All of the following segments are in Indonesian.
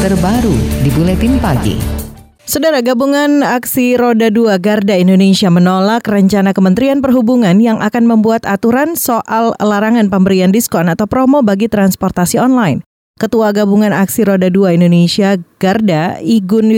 terbaru di Buletin Pagi. Saudara gabungan aksi Roda 2 Garda Indonesia menolak rencana Kementerian Perhubungan yang akan membuat aturan soal larangan pemberian diskon atau promo bagi transportasi online. Ketua Gabungan Aksi Roda 2 Indonesia Garda Igun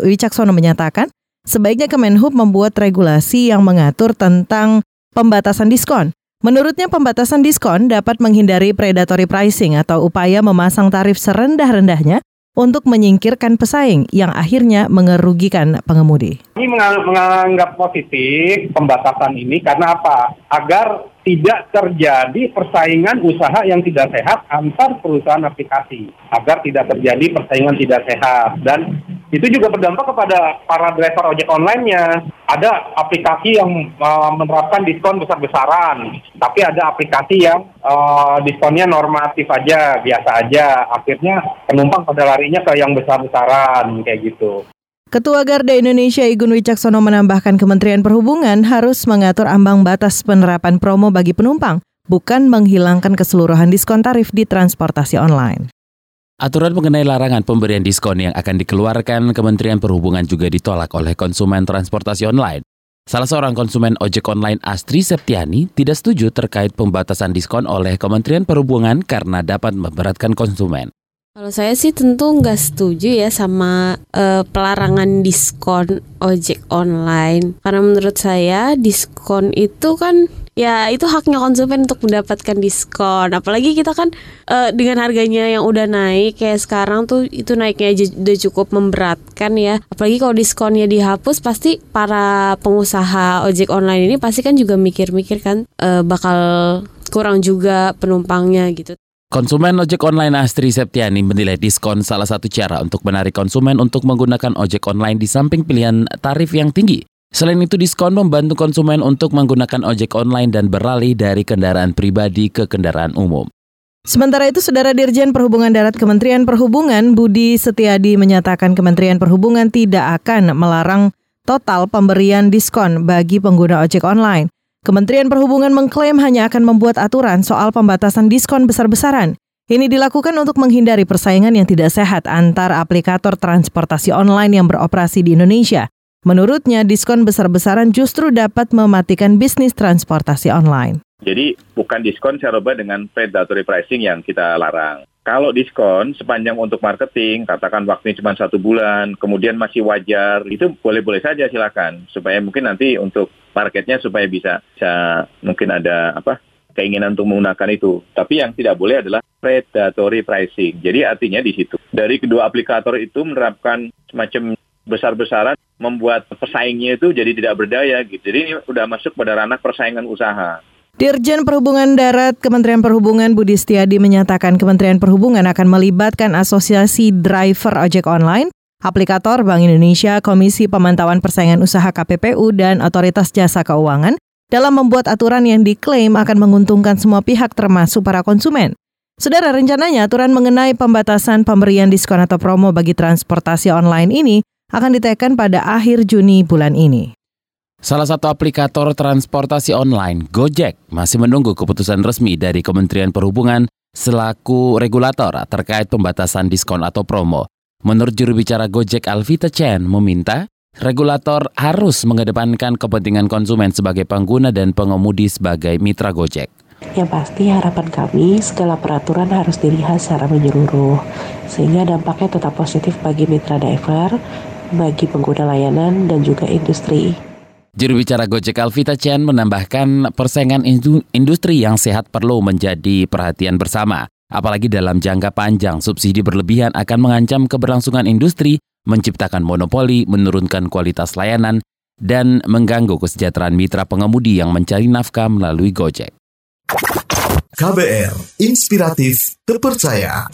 Wicaksono menyatakan, sebaiknya Kemenhub membuat regulasi yang mengatur tentang pembatasan diskon. Menurutnya pembatasan diskon dapat menghindari predatory pricing atau upaya memasang tarif serendah-rendahnya untuk menyingkirkan pesaing yang akhirnya mengerugikan pengemudi. Ini menganggap positif pembatasan ini karena apa? Agar tidak terjadi persaingan usaha yang tidak sehat antar perusahaan aplikasi. Agar tidak terjadi persaingan tidak sehat. Dan itu juga berdampak kepada para driver ojek online-nya. Ada aplikasi yang uh, menerapkan diskon besar-besaran, tapi ada aplikasi yang uh, diskonnya normatif aja, biasa aja. Akhirnya penumpang pada larinya ke yang besar-besaran kayak gitu. Ketua Garda Indonesia Igun Wicaksono menambahkan Kementerian Perhubungan harus mengatur ambang batas penerapan promo bagi penumpang, bukan menghilangkan keseluruhan diskon tarif di transportasi online. Aturan mengenai larangan pemberian diskon yang akan dikeluarkan Kementerian Perhubungan juga ditolak oleh konsumen transportasi online. Salah seorang konsumen ojek online Astri Septiani tidak setuju terkait pembatasan diskon oleh Kementerian Perhubungan karena dapat memberatkan konsumen. Kalau saya sih tentu nggak setuju ya sama uh, pelarangan diskon ojek online. Karena menurut saya diskon itu kan ya itu haknya konsumen untuk mendapatkan diskon. Apalagi kita kan uh, dengan harganya yang udah naik kayak sekarang tuh itu naiknya aja udah cukup memberatkan ya. Apalagi kalau diskonnya dihapus pasti para pengusaha ojek online ini pasti kan juga mikir-mikir kan uh, bakal kurang juga penumpangnya gitu. Konsumen ojek online Astri Septiani menilai diskon salah satu cara untuk menarik konsumen untuk menggunakan ojek online di samping pilihan tarif yang tinggi. Selain itu, diskon membantu konsumen untuk menggunakan ojek online dan beralih dari kendaraan pribadi ke kendaraan umum. Sementara itu, Saudara Dirjen Perhubungan Darat Kementerian Perhubungan Budi Setiadi menyatakan Kementerian Perhubungan tidak akan melarang total pemberian diskon bagi pengguna ojek online. Kementerian Perhubungan mengklaim hanya akan membuat aturan soal pembatasan diskon besar-besaran. Ini dilakukan untuk menghindari persaingan yang tidak sehat antar aplikator transportasi online yang beroperasi di Indonesia. Menurutnya, diskon besar-besaran justru dapat mematikan bisnis transportasi online. Jadi bukan diskon saya rubah dengan predatory pricing yang kita larang. Kalau diskon sepanjang untuk marketing, katakan waktunya cuma satu bulan, kemudian masih wajar, itu boleh-boleh saja silakan. Supaya mungkin nanti untuk marketnya supaya bisa, bisa mungkin ada apa keinginan untuk menggunakan itu. Tapi yang tidak boleh adalah predatory pricing. Jadi artinya di situ. Dari kedua aplikator itu menerapkan semacam besar-besaran membuat pesaingnya itu jadi tidak berdaya gitu. Jadi ini sudah masuk pada ranah persaingan usaha. Dirjen Perhubungan Darat Kementerian Perhubungan Budi Setiadi menyatakan Kementerian Perhubungan akan melibatkan Asosiasi Driver Ojek Online, aplikator Bank Indonesia, Komisi Pemantauan Persaingan Usaha KPPU, dan Otoritas Jasa Keuangan dalam membuat aturan yang diklaim akan menguntungkan semua pihak termasuk para konsumen. Saudara rencananya aturan mengenai pembatasan pemberian diskon atau promo bagi transportasi online ini akan ditekan pada akhir Juni bulan ini. Salah satu aplikator transportasi online, Gojek, masih menunggu keputusan resmi dari Kementerian Perhubungan selaku regulator terkait pembatasan diskon atau promo. Menurut juru bicara Gojek Alvita Chen meminta regulator harus mengedepankan kepentingan konsumen sebagai pengguna dan pengemudi sebagai mitra Gojek. Yang pasti harapan kami segala peraturan harus dilihat secara menyeluruh sehingga dampaknya tetap positif bagi mitra driver, bagi pengguna layanan dan juga industri. Juru bicara Gojek Alvita Chen menambahkan persaingan industri yang sehat perlu menjadi perhatian bersama. Apalagi dalam jangka panjang, subsidi berlebihan akan mengancam keberlangsungan industri, menciptakan monopoli, menurunkan kualitas layanan, dan mengganggu kesejahteraan mitra pengemudi yang mencari nafkah melalui Gojek. KBR, inspiratif, terpercaya.